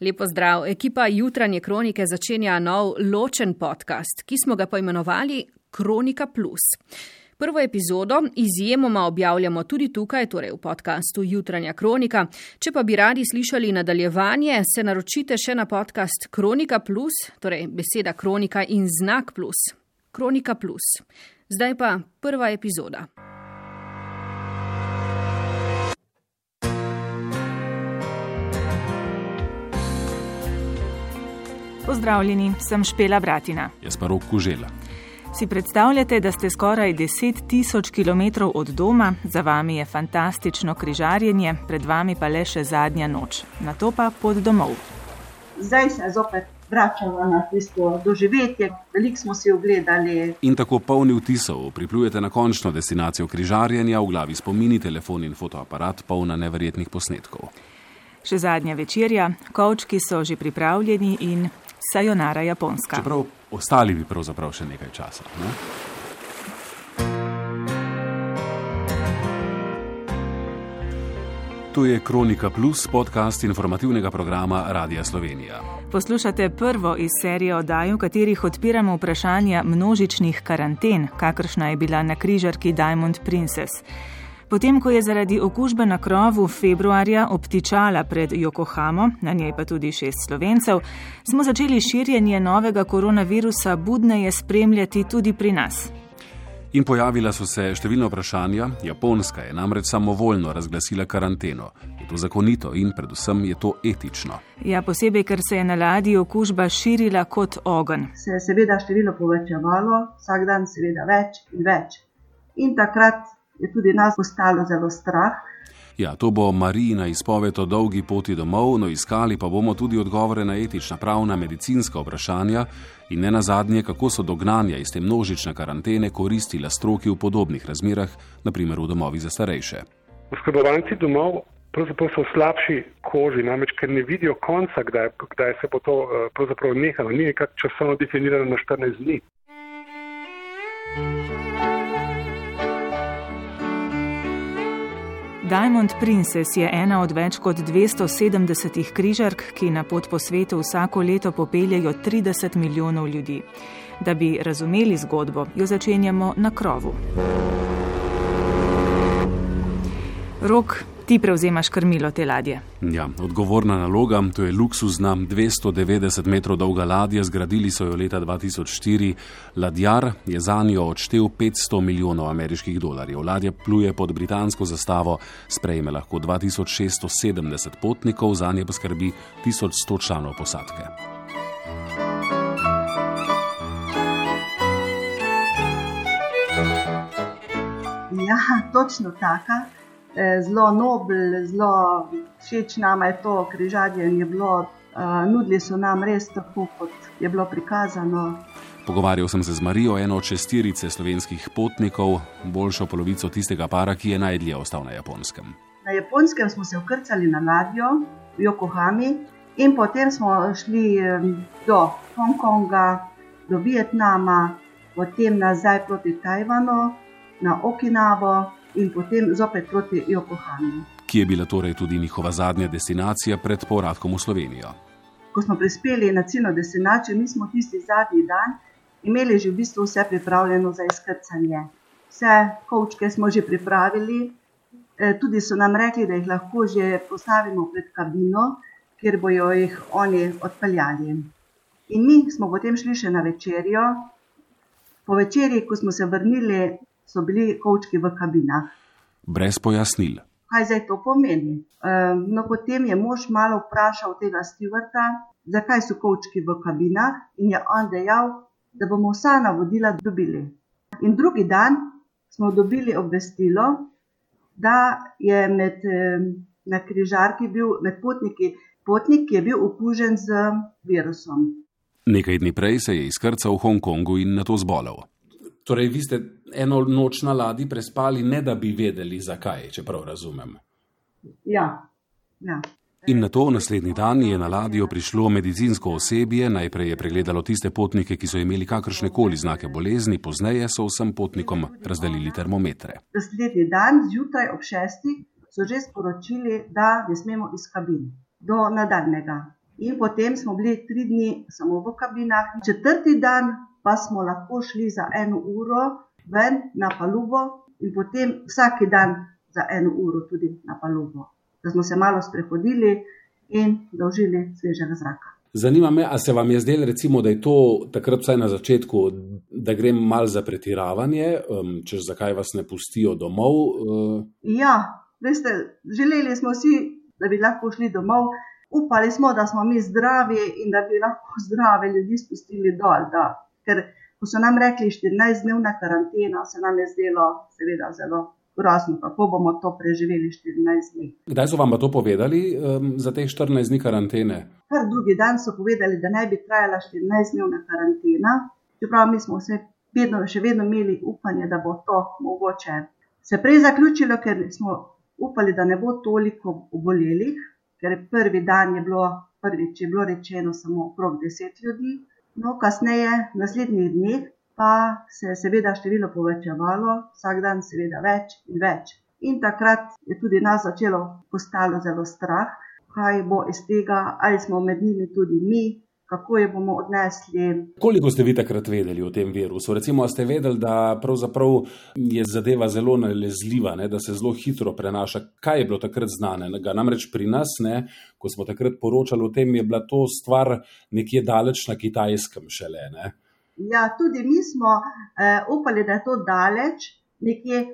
Lepo zdrav. Ekipa jutranje kronike začenja nov ločen podcast, ki smo ga poimenovali Kronika Plus. Prvo epizodo izjemoma objavljamo tudi tukaj, torej v podkastu Jutranja kronika. Če pa bi radi slišali nadaljevanje, se naročite še na podcast Kronika Plus, torej beseda kronika in znak plus. Kronika Plus. Zdaj pa prva epizoda. Pozdravljeni, sem Špela Bratina. Jaz pa rok kužela. Si predstavljate, da ste skoraj 10 tisoč km od doma, za vami je fantastično križarjenje, pred vami pa le še zadnja noč, na to pa pot domov. Zdaj se zopet vračamo na tisto doživetje, veliko smo si ogledali. In tako polni vtisov priplujete na končno destinacijo križarjenja, v glavi spomini, telefon in fotoaparat, polna neverjetnih posnetkov. Še zadnja večerja, kovčki so že pripravljeni in sajonara japonska. Čeprav ostali bi pravzaprav še nekaj časa. Ne? To je Kronika Plus, podcast informativnega programa Radia Slovenija. Poslušate prvo iz serije oddaj, v katerih odpiramo vprašanja množičnih karanten, kakršna je bila na križarki Diamond Princess. Potem, ko je zaradi okužbe na krovu februarja obtičala pred Yokohamo, na njej pa tudi šest slovencev, smo začeli širjenje novega koronavirusa budneje spremljati tudi pri nas. In pojavila so se številna vprašanja. Japonska je namreč samovoljno razglasila karanteno. Je to zakonito in predvsem je to etično? Ja, posebej, ker se je na ladji okužba širila kot ogen. Se je seveda število povečevalo, vsak dan seveda več in več. In takrat je tudi nas postalo zelo strah. Ja, to bo Marijina izpoved o dolgi poti domov, no iskali pa bomo tudi odgovore na etična, pravna, medicinska vprašanja in ne nazadnje, kako so dognanja iz te množične karantene koristila stroki v podobnih razmerah, naprimer v domovih za starejše. Oskrbovanci domov pravzaprav so v slabši koži, namreč ker ne vidijo konca, kdaj, kdaj se bo to eh, pravzaprav nehalo. Ni nekako časovno definirano na 14 dni. Diamond Princess je ena od več kot 270 križark, ki na pot po svetu vsako leto popeljajo 30 milijonov ljudi. Da bi razumeli zgodbo, jo začenjamo na krovu. Rok, ti prevzemaš krmilo te ladje. Ja, odgovorna naloga, to je luksuzna 290 metrov dolga ladja, zgradili so jo leta 2004. Ladjar je za njo odštel 500 milijonov ameriških dolarjev. Ladja pluje pod britansko zastavo, sprejme lahko 2670 potnikov, za nje pa skrbi 1100 članov posadke. Ja, točno taka. Eh, zelo nobel, zelo všeč nam je to križarjenje bilo. Uh, nudili so nam res tako, kot je bilo prikazano. Pogovarjal sem se z Marijo, eno od šestirice slovenskih potnikov, boljšo polovico tistega para, ki je najdlje ostal na Japonskem. Na Japonskem smo se ukrcali na ladjo v Yokohami in potem smo šli do Hongkonga, do Vietnama, potem nazaj proti Tajvanu, na Okinavo in potem zopet proti Yokohami. Ki je bila torej tudi njihova zadnja destinacija pred povratkom v Slovenijo. Ko smo prispeli na ciljno destinacijo, mi smo tisti zadnji dan imeli že v bistvu vse pripravljeno za izkrcanje. Vse kočke smo že pripravili, e, tudi so nam rekli, da jih lahko že postavimo pred kabino, kjer bojo jih oni odpeljali. In mi smo potem šli še na večerjo. Po večerji, ko smo se vrnili, so bili kočki v kabinah. Brez pojasnil. Kaj zdaj to pomeni? Um, no, potem je mož malo vprašal tega stevarta, zakaj so kočki v kabinah, in je on dejal, da bomo vsa navodila dobili. In drugi dan smo dobili obvestilo, da je med, na križarki bil med potniki potnik, ki je bil okužen z virusom. Nekaj dni prej se je izkrcal v Hongkongu in na to zbolel. Torej, vi ste eno noč na ladji prespali, ne da bi vedeli, zakaj, če prav razumem. Ja. ja. In na to naslednji dan je na ladjo prišlo medicinsko osebje, najprej je pregledalo tiste potnike, ki so imeli kakršne koli znake bolezni, pozneje so vsem potnikom razdelili termometre. Naslednji dan, zjutraj ob šestih, so že sporočili, da ne smemo iz kabin do nadaljnega. In potem smo bili tri dni samo v kabinah, četrti dan pa smo lahko šli za eno uro ven na palubo in potem vsak dan za eno uro tudi na palubo, da smo se malo sprehodili in dožili svežega zraka. Zanima me, ali se vam je zdelo, recimo, da je to takrat, vsaj na začetku, da gre mal za pretiravanje, um, če zakaj vas ne pustijo domov? Uh... Ja, veste, želeli smo si, da bi lahko šli domov, upali smo, da smo mi zdravi in da bi lahko zdrave ljudi spustili dol. Da. Ker, ko so nam rekli 14-dnevna karantena, se nam je zdelo, seveda, zelo grozno, kako bomo to preživeli 14 dni. Kdaj so vam to povedali um, za te 14 dni karantene? Kar drugi dan so povedali, da naj bi trajala 14-dnevna karantena, čeprav mi smo se vedno, še vedno imeli upanje, da bo to mogoče se prej zaključilo, ker smo upali, da ne bo toliko obolelih, ker prvi dan je bilo, prvič je bilo rečeno samo okrog 10 ljudi. No, kasneje, v naslednjih dneh, pa se je seveda število povečevalo, vsak dan seveda več in več. In takrat je tudi nas začelo postalo zelo strah, kaj bo iz tega, ali smo med njimi tudi mi, kako jo bomo odnesli. Koliko ste vi takrat vedeli o tem virusu? Recimo, ste vedeli, da je zadeva zelo nalezljiva, ne, da se zelo hitro prenaša. Kaj je bilo takrat znanega? Namreč pri nas, ne, ko smo takrat poročali o tem, je bila to stvar nekje daleč na kitajskem šele. Ne. Ja, tudi mi smo uh, upali, da je to daleč. Nekje,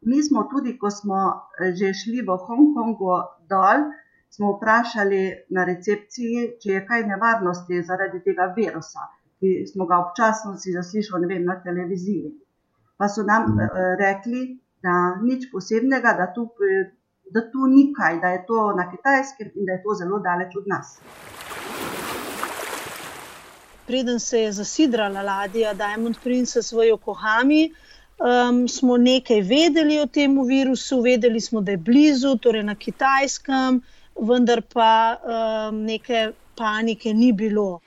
mi smo tudi, ko smo eh, že šli v Hongkongu dol, smo vprašali na recepciji, če je kaj nevarnosti zaradi tega virusa, ki smo ga občasno si zaslišali vem, na televiziji. Pa so nam uh, rekli, da nič posebnega, da tu, da tu ni kaj, da je to na kitajskem in da je to zelo daleč od nas preden se je zasidrala ladja Diamond Princess v Yokohami, um, smo nekaj vedeli o tem virusu, vedeli smo, da je blizu, torej na kitajskem, vendar pa um, neke panike ni bilo.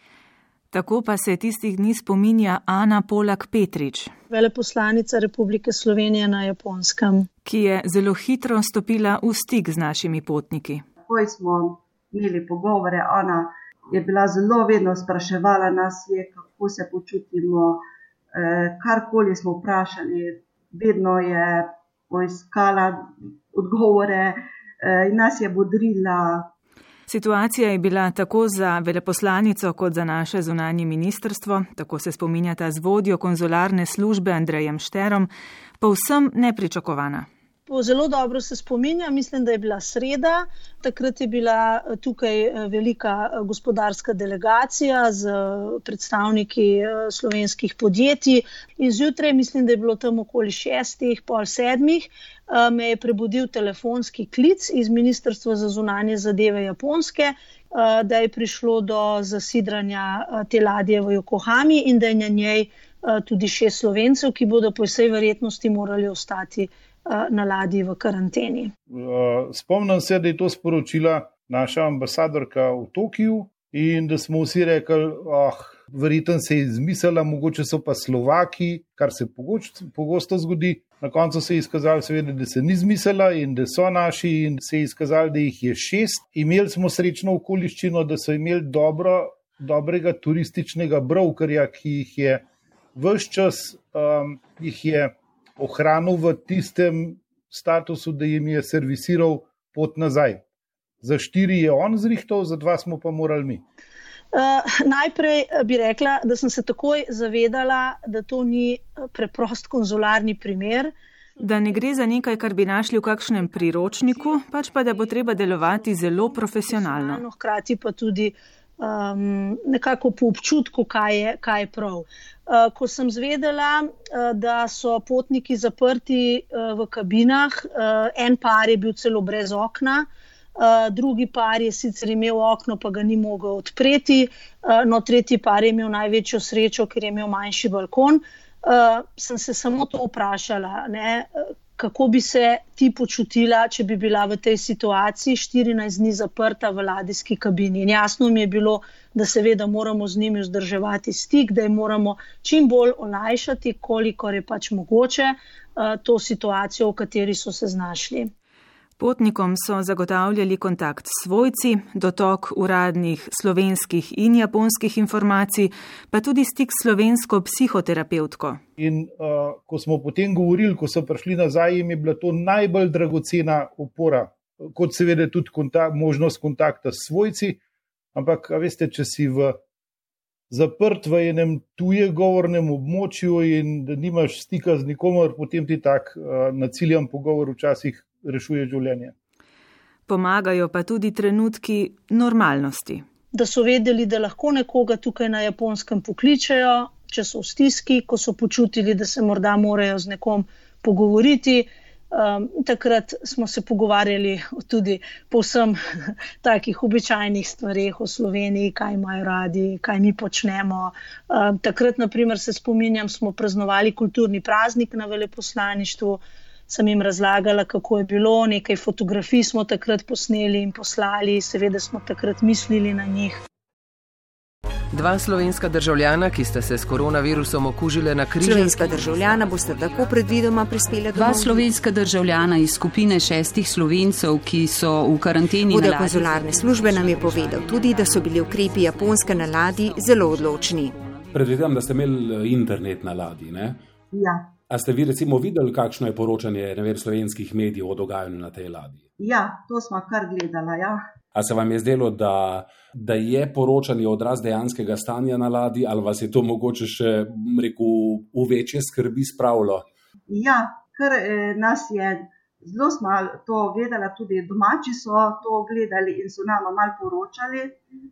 Tako pa se tistih dni spominja Ana Polak Petrič, veleposlanica Republike Slovenije na Japonskem, ki je zelo hitro stopila v stik z našimi potniki. Takoj smo imeli pogovore, ona je bila zelo vedno spraševala nas, je, kako se počutimo. Eh, karkoli smo vprašali, vedno je poiskala odgovore in nas je bodrila. Situacija je bila tako za veleposlanico, kot za naše zunanje ministrstvo, tako se spominjata z vodjo konzularne službe Andrejem Šterom, povsem nepričakovana. Zelo dobro se spominjam, mislim, da je bila sreda. Takrat je bila eh, tukaj eh, velika eh, gospodarska delegacija z predstavniki slovenskih podjetij. In zjutraj, mislim, da je bilo tam okoli šestih, pol sedmih, me je prebudil telefonski klic iz Ministrstva za zunanje zadeve Japonske, da je prišlo do zasidranja te ladje v Yokohami in da je na njej tudi šest slovencev, ki bodo po vsej verjetnosti morali ostati. Eh, na ladji v karanteni. Eh, spomnim se, da je to sporočila naša ambasadorka v Tokiu in da smo vsi rekli, da oh, verjetno se je izmislila, mogoče so pa Slovaki, kar se pogosto zgodi. Na koncu se je izkazalo, seveda, da se ni izmislila in da so naši, in se je izkazalo, da jih je šest. Imeli smo srečno okoliščino, da so imeli dobro, dobrega turističnega brokerja, ki jih je vse čas um, jih je ohranil v tistem statusu, da jim je servisiral pot nazaj. Za štiri je on zrihtal, za dva smo pa morali mi. Uh, najprej eh, bi rekla, da sem se takoj zavedala, da to ni eh, preprost konzularni primer. Da ne gre za nekaj, kar bi našli v kakšnem priročniku, pač pa da bo treba delovati zelo profesionalno. Hkrati pa tudi um, nekako po občutku, kaj je, kaj je prav. Uh, ko sem zvedela, uh, da so potniki zaprti uh, v kabinah, uh, en par je bil celo brez okna, uh, drugi par je sicer imel okno, pa ga ni mogel odpreti, uh, no, tretji par je imel največjo srečo, ker je imel manjši balkon. Uh, sem se samo to vprašala, ne, kako bi se ti počutila, če bi bila v tej situaciji 14 dni zaprta v ladijski kabini. In jasno mi je bilo, da seveda moramo z njimi vzdrževati stik, da jim moramo čim bolj olajšati, kolikor je pač mogoče, uh, to situacijo, v kateri so se znašli. Potnikom so zagotavljali kontakt s svojci, dotok uradnih slovenskih in japonskih informacij, pa tudi stik s slovensko psihoterapevtko. In uh, ko smo potem govorili, ko so prišli nazaj, jim je bila to najbolj dragocena opora, kot seveda tudi kontakt, možnost kontakta s svojci. Ampak, veste, če si v zaprt v enem tuje govornem območju in da nimaš stika z nikomer, potem ti tak uh, naciljen pogovor včasih rešuje življenje. Pomagajo pa tudi trenutki normalnosti. Da so vedeli, da lahko nekoga tukaj na japonskem pokličejo, če so v stiski, ko so počutili, da se morda morajo z nekom pogovoriti. Um, takrat smo se pogovarjali tudi povsem takih običajnih stvarih o Sloveniji, kaj imajo radi, kaj mi počnemo. Um, takrat, naprimer, se spominjam, smo praznovali kulturni praznik na veleposlaništvu sem jim razlagala, kako je bilo. Nekaj fotografij smo takrat posneli in poslali, seveda smo takrat mislili na njih. Dva slovenska državljana, ki sta se s koronavirusom okužili na križu. Slovenska državljana boste tako predvidoma prispeli do Dva slovenska državljana iz skupine šestih slovencev, ki so v karanteni. Vodja konzularne službe nam je povedal tudi, da so bili ukrepi japonske na ladji zelo odločni. Predvidevam, da ste imeli eh, internet na ladji. Ne? Ja. A ste vi recimo videli, kakšno je poročanje vem, slovenskih medijev o dogajanju na tej ladji? Ja, to smo kar gledali. Ja. A se vam je zdelo, da, da je poročanje odraz dejanskega stanja na ladji, ali vas je to mogoče še rekel, v večje skrbi spravilo? Ja, ker eh, nas je zelo smo to gledali, tudi domači so to gledali in so nam malo poročali.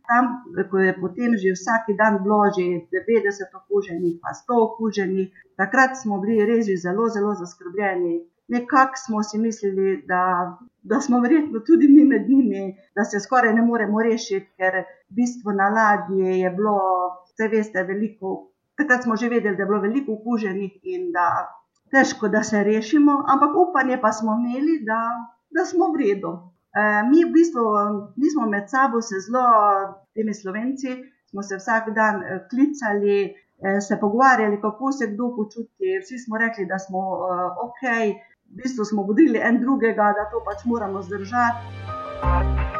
Tam, ko je potem že vsak dan bilo že 90 okuženih, pa 100 okuženih, takrat smo bili res zelo, zelo zaskrbljeni. Nekako smo si mislili, da, da smo verjetno tudi mi med njimi, da se skoraj ne moremo rešiti, ker bistvo na ladji je bilo, vse veste, veliko. Takrat smo že vedeli, da je bilo veliko okuženih in da težko, da se rešimo, ampak upanje pa smo imeli, da, da smo v redu. E, mi v bistvu nismo med sabo se zelo, temi slovenci, smo se vsak dan e, klicali, e, se pogovarjali, kako se kdo počuti. Vsi smo rekli, da smo e, ok, v bistvu smo vodili en drugega, da to pač moramo zdržati.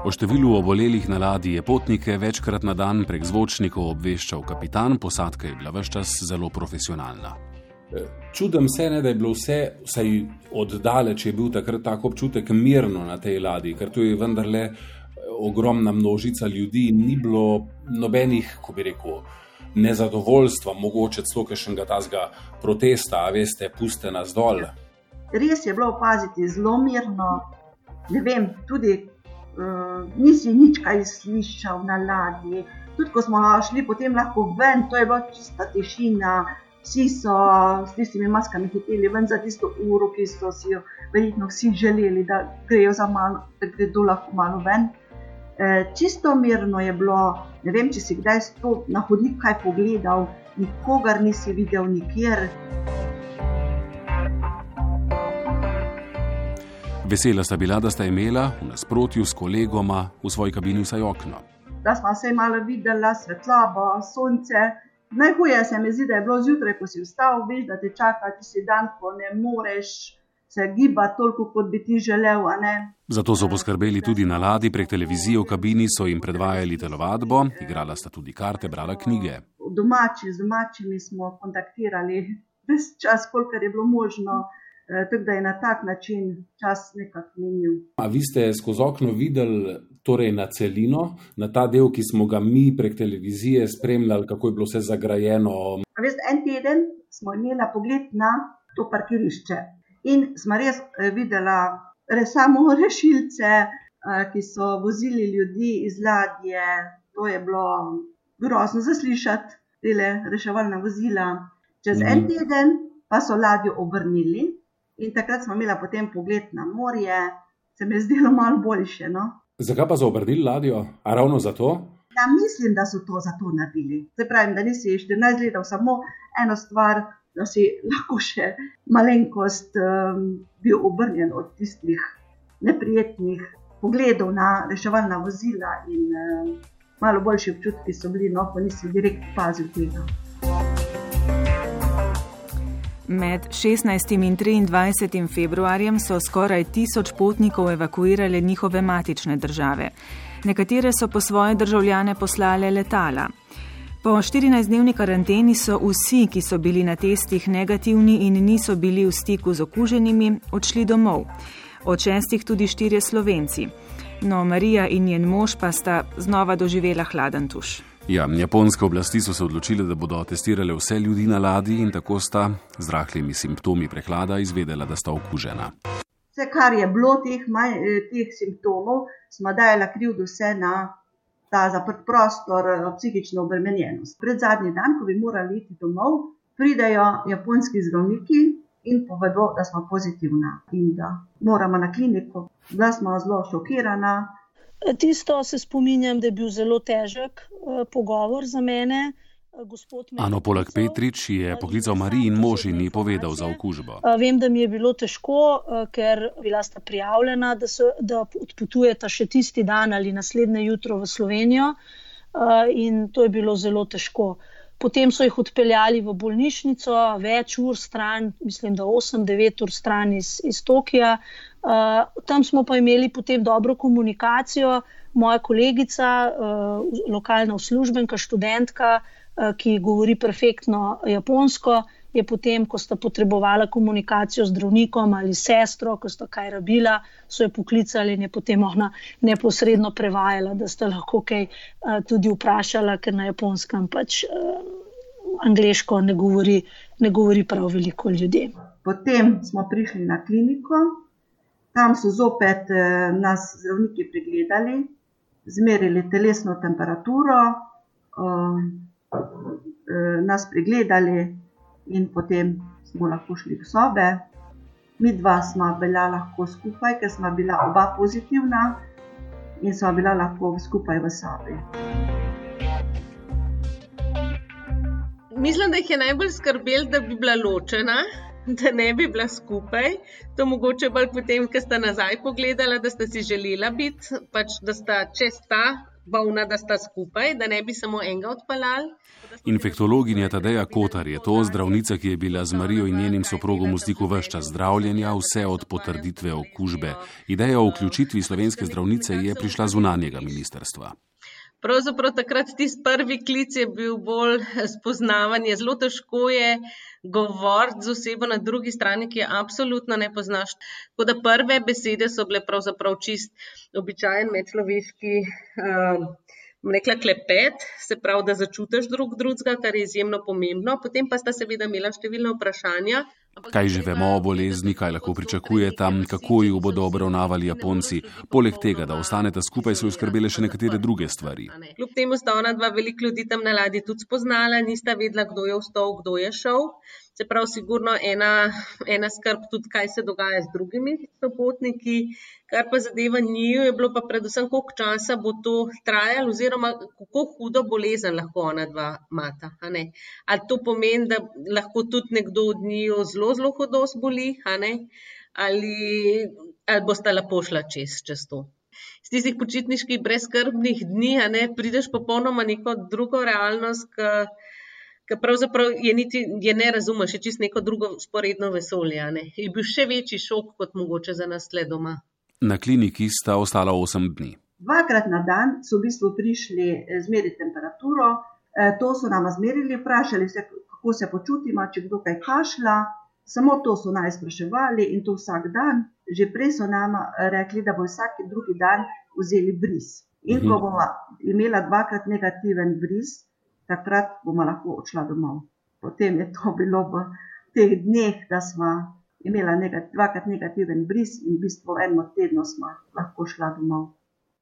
O številu obolelih na ladji je potnike večkrat na dan prek zvočnikov obveščal kapitan, posadka je bila vse čas zelo profesionalna. E, čudem se, ne, da je bilo vse, vsaj oddaleč je bil takrat tako občutek mirno na tej ladji, ker tu je vendarle e, ogromna množica ljudi in ni bilo nobenih, ko bi rekel, nezadovoljstva, mogoče celo kakšnega tazga protesta, a veste, puste nas dol. Res je bilo opaziti zelo mirno, ne vem, tudi nisi nič kaj slišal na ladji. Tudi ko smo šli potem lahko ven, to je bila čista tišina. Vsi so s tistimi maskami hiteli ven za tisto uro, ki so si jo verjetno vsi želeli, da grejo za malo, da gredo lahko malo ven. E, čisto mirno je bilo, ne vem, če si kdaj na hodnik kaj pogledal, nikogar nisi videl nikjer. Vesela sta bila, da sta imela v nasprotju s kolegoma v svoji kabini vsaj okno. Da smo se malo videli, svetlobo, sonce. Najhuje se mi zdi, da je bilo zjutraj, ko si vstal, veš, da te čaka tisti dan, ko ne moreš se gibati toliko, kot bi ti želel. Zato so poskrbeli tudi na ladji prek televizije v kabini, so jim predvajali telovadbo, igrala sta tudi karte, brala knjige. Domači, z domačimi smo kontaktirali ves čas, kolikor je bilo možno. Eh, tako da je na tak način čas nekako minil. A vi ste skozi okno videli torej na celino, na ta del, ki smo ga mi prek televizije spremljali, kako je bilo vse zagrajeno? Vest, en teden smo imeli pogled na to parkirišče in smo res eh, videli res samo rešilce, eh, ki so vozili ljudi iz ladje. To je bilo grozno zaslišati, te reševalne vozila. Čez mm. en teden pa so ladjo obrnili. In takrat smo imeli potem pogled na morje, se mi je zdelo malo boljše. No? Zakaj pa so obrnili ladjo? A ravno zato? Ja, mislim, da so to zato naredili. Se pravi, da nisi 14 gledal samo eno stvar, da si lahko še malenkost um, bil obrnjen od tistih neprijetnih pogledov na reševalna vozila in um, malo boljši občutki so bili, no, ko nisi direkt pazil tega. Med 16. in 23. februarjem so skoraj tisoč potnikov evakuirale njihove matične države. Nekatere so po svoje državljane poslale letala. Po 14-dnevni karanteni so vsi, ki so bili na testih negativni in niso bili v stiku z okuženimi, odšli domov. Od šestih tudi štirje slovenci. No, Marija in njen mož pa sta znova doživela hladen tuš. Ja, japonske oblasti so se odločile, da bodo testirale vse ljudi na ladji in tako sta z rahlimi simptomi prehlada izvedela, da sta okužena. Vse, kar je bilo teh, maj, teh simptomov, smo dajali krivdo vse na ta zaprt prostor, psihično obremenjenost. Pred zadnji dan, ko bi morali iti domov, pridejo japonski zdravniki in povedo, da smo pozitivna in da moramo na kliniko, da smo zelo šokirana. Tisto se spominjam, da je bil zelo težek uh, pogovor za mene. Ano Polak Petrič je poklical Mariji in mož in ji povedal za okužbo. Vem, da mi je bilo težko, ker bila sta prijavljena, da, so, da odpotujeta še tisti dan ali naslednje jutro v Slovenijo in to je bilo zelo težko. Potem so jih odpeljali v bolnišnico, več ur stran, mislim, da 8-9 ur stran iz, iz Tokija. Uh, tam smo pa imeli potem dobro komunikacijo. Moja kolegica, uh, lokalna uslužbenka, študentka, uh, ki govori perfektno japonsko, je potem, ko sta potrebovala komunikacijo z zdravnikom ali sestro, ko sta kaj rabila, so jo poklicali in je potem ona neposredno prevajala, da sta lahko kaj uh, tudi vprašala, ker na japonskem pač uh, angliško ne govori, ne govori prav veliko ljudi. Potem smo prišli na kliniko, tam so zopet uh, nas zdravniki pregledali, zmerili telesno temperaturo, uh, uh, nas pregledali in potem smo lahko šli v sobe. Mi dva smo bila lahko skupaj, ker smo bila oba pozitivna in smo bila lahko skupaj v sobi. Mislim, da jih je najbolj skrbel, da bi bila ločena, da ne bi bila skupaj. To mogoče bolj potem, ker sta nazaj pogledala, da sta si želela biti, pač da sta čez ta bolna, da sta skupaj, da ne bi samo enega odpeljali. Infektologinja Tadeja Kotar je to zdravnica, ki je bila z Marijo in njenim soprogom v stiku vse čas zdravljenja, vse od potrditve okužbe. Ideja o vključitvi slovenske zdravnice je prišla z unanjega ministerstva. Pravzaprav takrat tisti prvi klic je bil bolj spoznavanje. Zelo težko je govoriti z osebo na drugi strani, ki je absolutno ne poznaš. Tako da prve besede so bile pravzaprav čist običajen medčloveški. Uh, rekla, klepet, se pravi, da začutiš drug drugega, kar je izjemno pomembno. Potem pa sta seveda imela številna vprašanja. Kaj že vemo o bolezni, kaj lahko pričakuje tam, kako jo bodo obravnavali Japonci. Poleg tega, da ostaneta skupaj, so jo skrbele še nekatere druge stvari. Kljub temu sta ona dva veliko ljudi tam na ladji tudi spoznala, nista vedela, kdo je vstal, kdo je šel. Se pravi, sigurno ena, ena skrb tudi, kaj se dogaja z drugimi sopotniki. Kar pa zadeva njiju, je bilo pa predvsem, koliko časa bo to trajalo, oziroma kako hudo bolezen lahko ona dva mata. Ali to pomeni, da lahko tudi nekdo od njiju zelo, zelo hudo zboli, ali, ali boste lepo šla čez, čez to. Z tistih počitniških brezkrbnih dni, a ne prideš popolnoma neko drugo realnost, ki ker pravzaprav je, niti, je ne razumeš, je čist neko drugo sporedno vesolje. Ne? Je bil še večji šok kot mogoče za nas le doma. Na kliniki sta ostala 8 dni. Dvakrat na dan so v bistvu prišli zmeriti temperaturo, to so nam zmerili, vprašali se, kako se počutimo, če kdo kaj kašlja. Samo to so naj spraševali in to vsak dan. Že prej so nam rekli, da bo vsak drugi dan vzeli bris. In ko bomo imeli dvakrat negativen bris, takrat bomo lahko odšla domov. Potem je to bilo v teh dneh, da smo imeli negat, dvakrat negativen bris in v bistvu eno tedno smo lahko šla domov.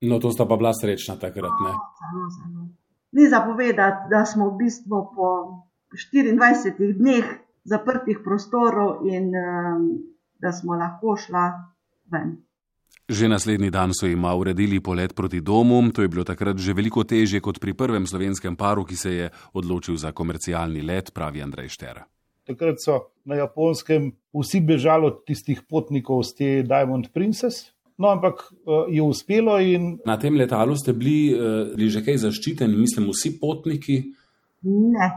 No, to sta pa bila srečna takrat, ne? No, zelo, zelo. Ni zapovedati, da smo v bistvu po 24 dneh zaprtih prostorov in um, da smo lahko šla ven. Že naslednji dan so jim uredili polet proti domu, to je bilo takrat že veliko težje kot pri prvem slovenskem paru, ki se je odločil za komercialni let, pravi Andrej Šter. Takrat so na japonskem vsi bežali od tistih potnikov z te Diamond Princess. No, ampak je uspelo. In... Na tem letalu ste bili, bili že kaj zaščiteni, mislim, vsi potniki? Ne,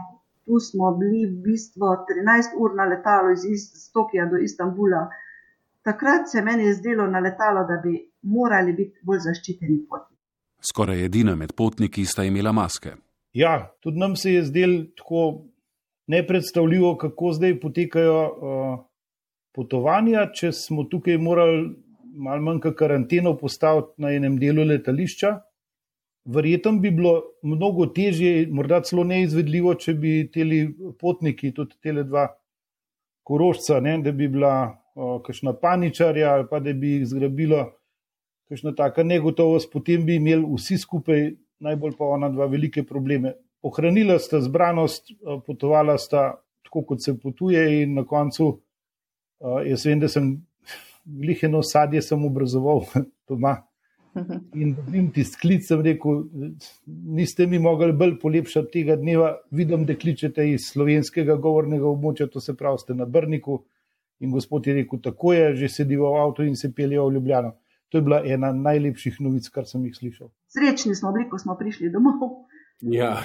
Tu smo bili v bistvu 13 ur na letalu iz Tokija do Istanbula. Takrat se meni je zdelo na letalo, da bi morali biti bolj zaščiteni potniki. Skoraj edina med potniki sta imela maske. Ja, tudi nam se je zdelo tako nepredstavljivo, kako zdaj potekajo uh, potovanja. Če smo tukaj morali malo manj karanteno postaviti na enem delu letališča, verjetno bi bilo mnogo težje, morda celo neizvedljivo, če bi teli potniki, tudi tele dva korožca, ne, da bi bila kakšna paničarja ali pa da bi jih zgrabilo kakšna taka negotovost, potem bi imeli vsi skupaj, najbolj pa ona dva, velike probleme. Ohranila sta zbranost, potovala sta tako, kot se potuje, in na koncu, jaz vem, da sem gliheno sadje sem obrazoval doma. In vim ti sklic, sem rekel, niste mi mogli bolj polepšati tega dneva. Vidim, da kličete iz slovenskega govornega območja, to se pravi, ste na Brniku. In gospod je rekel, tako je, že sedi v avtu in se pelje v Ljubljano. To je bila ena najlepših novic, kar sem jih slišal. Srečni smo bili, ko smo prišli domov. Ja,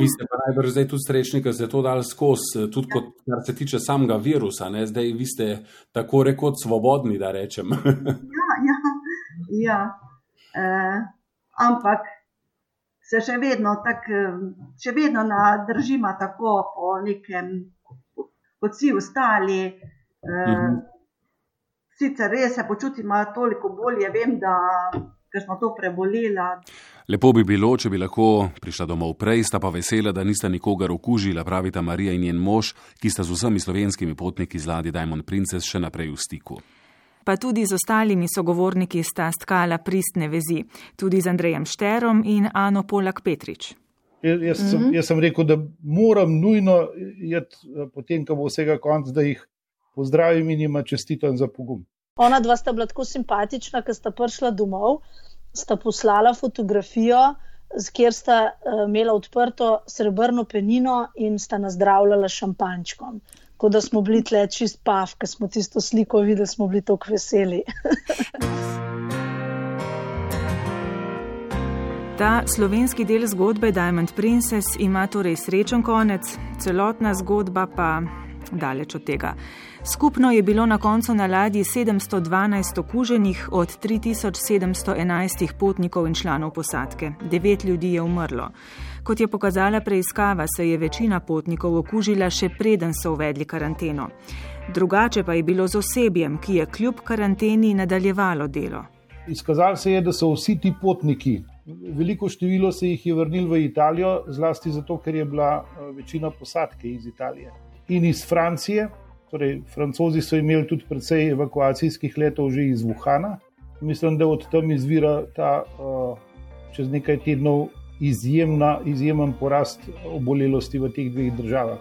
vi ste pa najbrž zdaj tudi srečni, ker ste to dali skozi, tudi kot, kar se tiče samega virusa. Ne? Zdaj vi ste tako rekoč svobodni, da rečem. Ja, ja, ja. E, ampak se še vedno, tak, še vedno držimo tako po nekem, kot vsi ostali. Mhm sicer res se počutim toliko bolje, vem, da smo to preboleli. Lepo bi bilo, če bi lahko prišla domov prej, sta pa vesela, da nista nikogar okužila, pravita Marija in njen mož, ki sta z vsemi slovenskimi potniki z ladje Diamond Princess še naprej v stiku. Pa tudi z ostalimi sogovorniki sta stkala pristne vezi, tudi z Andrejem Šterom in Ano Polak Petrič. Jaz, jaz, sem, mhm. jaz sem rekel, da moram nujno, jed, potem, ko bo vsega konc, da jih pozdravim in jima čestitam za pogum. Ona dva sta bila tako simpatična, ker sta prišla domov, sta poslala fotografijo, kjer sta uh, imela odprto srebrno penino in sta nazdravljala šampančkom. Tako da smo bili tle čist pav, ker smo tisto sliko videli, smo bili tako veseli. Ta slovenski del zgodbe Diamond Princess ima torej srečen konec, celotna zgodba pa daleč od tega. Skupno je bilo na koncu na ladji 712 okuženih od 3711 potnikov in članov posadke. Devet ljudi je umrlo. Kot je pokazala preiskava, se je večina potnikov okužila še preden so uvedli karanteno. Drugače pa je bilo z osebjem, ki je kljub karanteni nadaljevalo delo. Izkazalo se je, da so vsi ti potniki, veliko število se jih je vrnilo v Italijo, zlasti zato, ker je bila eh, večina posadke iz Italije in iz Francije. Torej, Francozi so imeli tudi precej evakuacijskih letov že iz Wuhana. Mislim, da od tam izvira ta uh, čez nekaj tednov izjemna, izjemen porast obolelosti v teh dveh državah.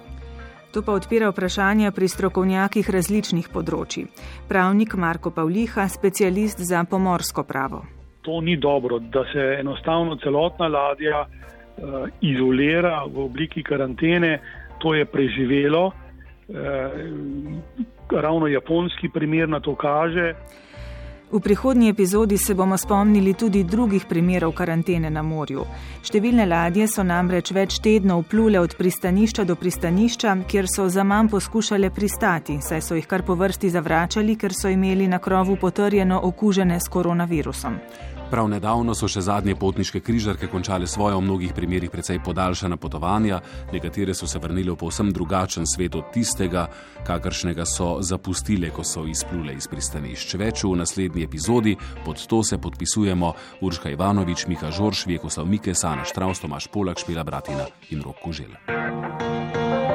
To pa odpira vprašanja pri strokovnjakih različnih področji. Pravnik Marko Pavliha, specialist za pomorsko pravo. To ni dobro, da se enostavno celotna ladja uh, izolira v obliki karantene. To je preživelo. Eh, ravno japonski primer na to kaže. V prihodnji epizodi se bomo spomnili tudi drugih primerov karantene na morju. Številne ladje so namreč več tednov plule od pristanišča do pristanišča, kjer so za manj poskušale pristati, saj so jih kar po vrsti zavračali, ker so imeli na krovu potrjeno okužene s koronavirusom. Prav nedavno so še zadnje potniške križarke končale svoje v mnogih primerjih precej podaljšana potovanja, nekatere so se vrnile v povsem drugačen svet od tistega, kakršnega so zapustile, ko so izplule iz pristanišč. Več v naslednji epizodi, pod to se podpisujemo Urška Ivanovič, Miha Žorž, Vjekoslav Mike, Sana Štraus, Tomaš Polak, Špila Bratina in Rok Kužela.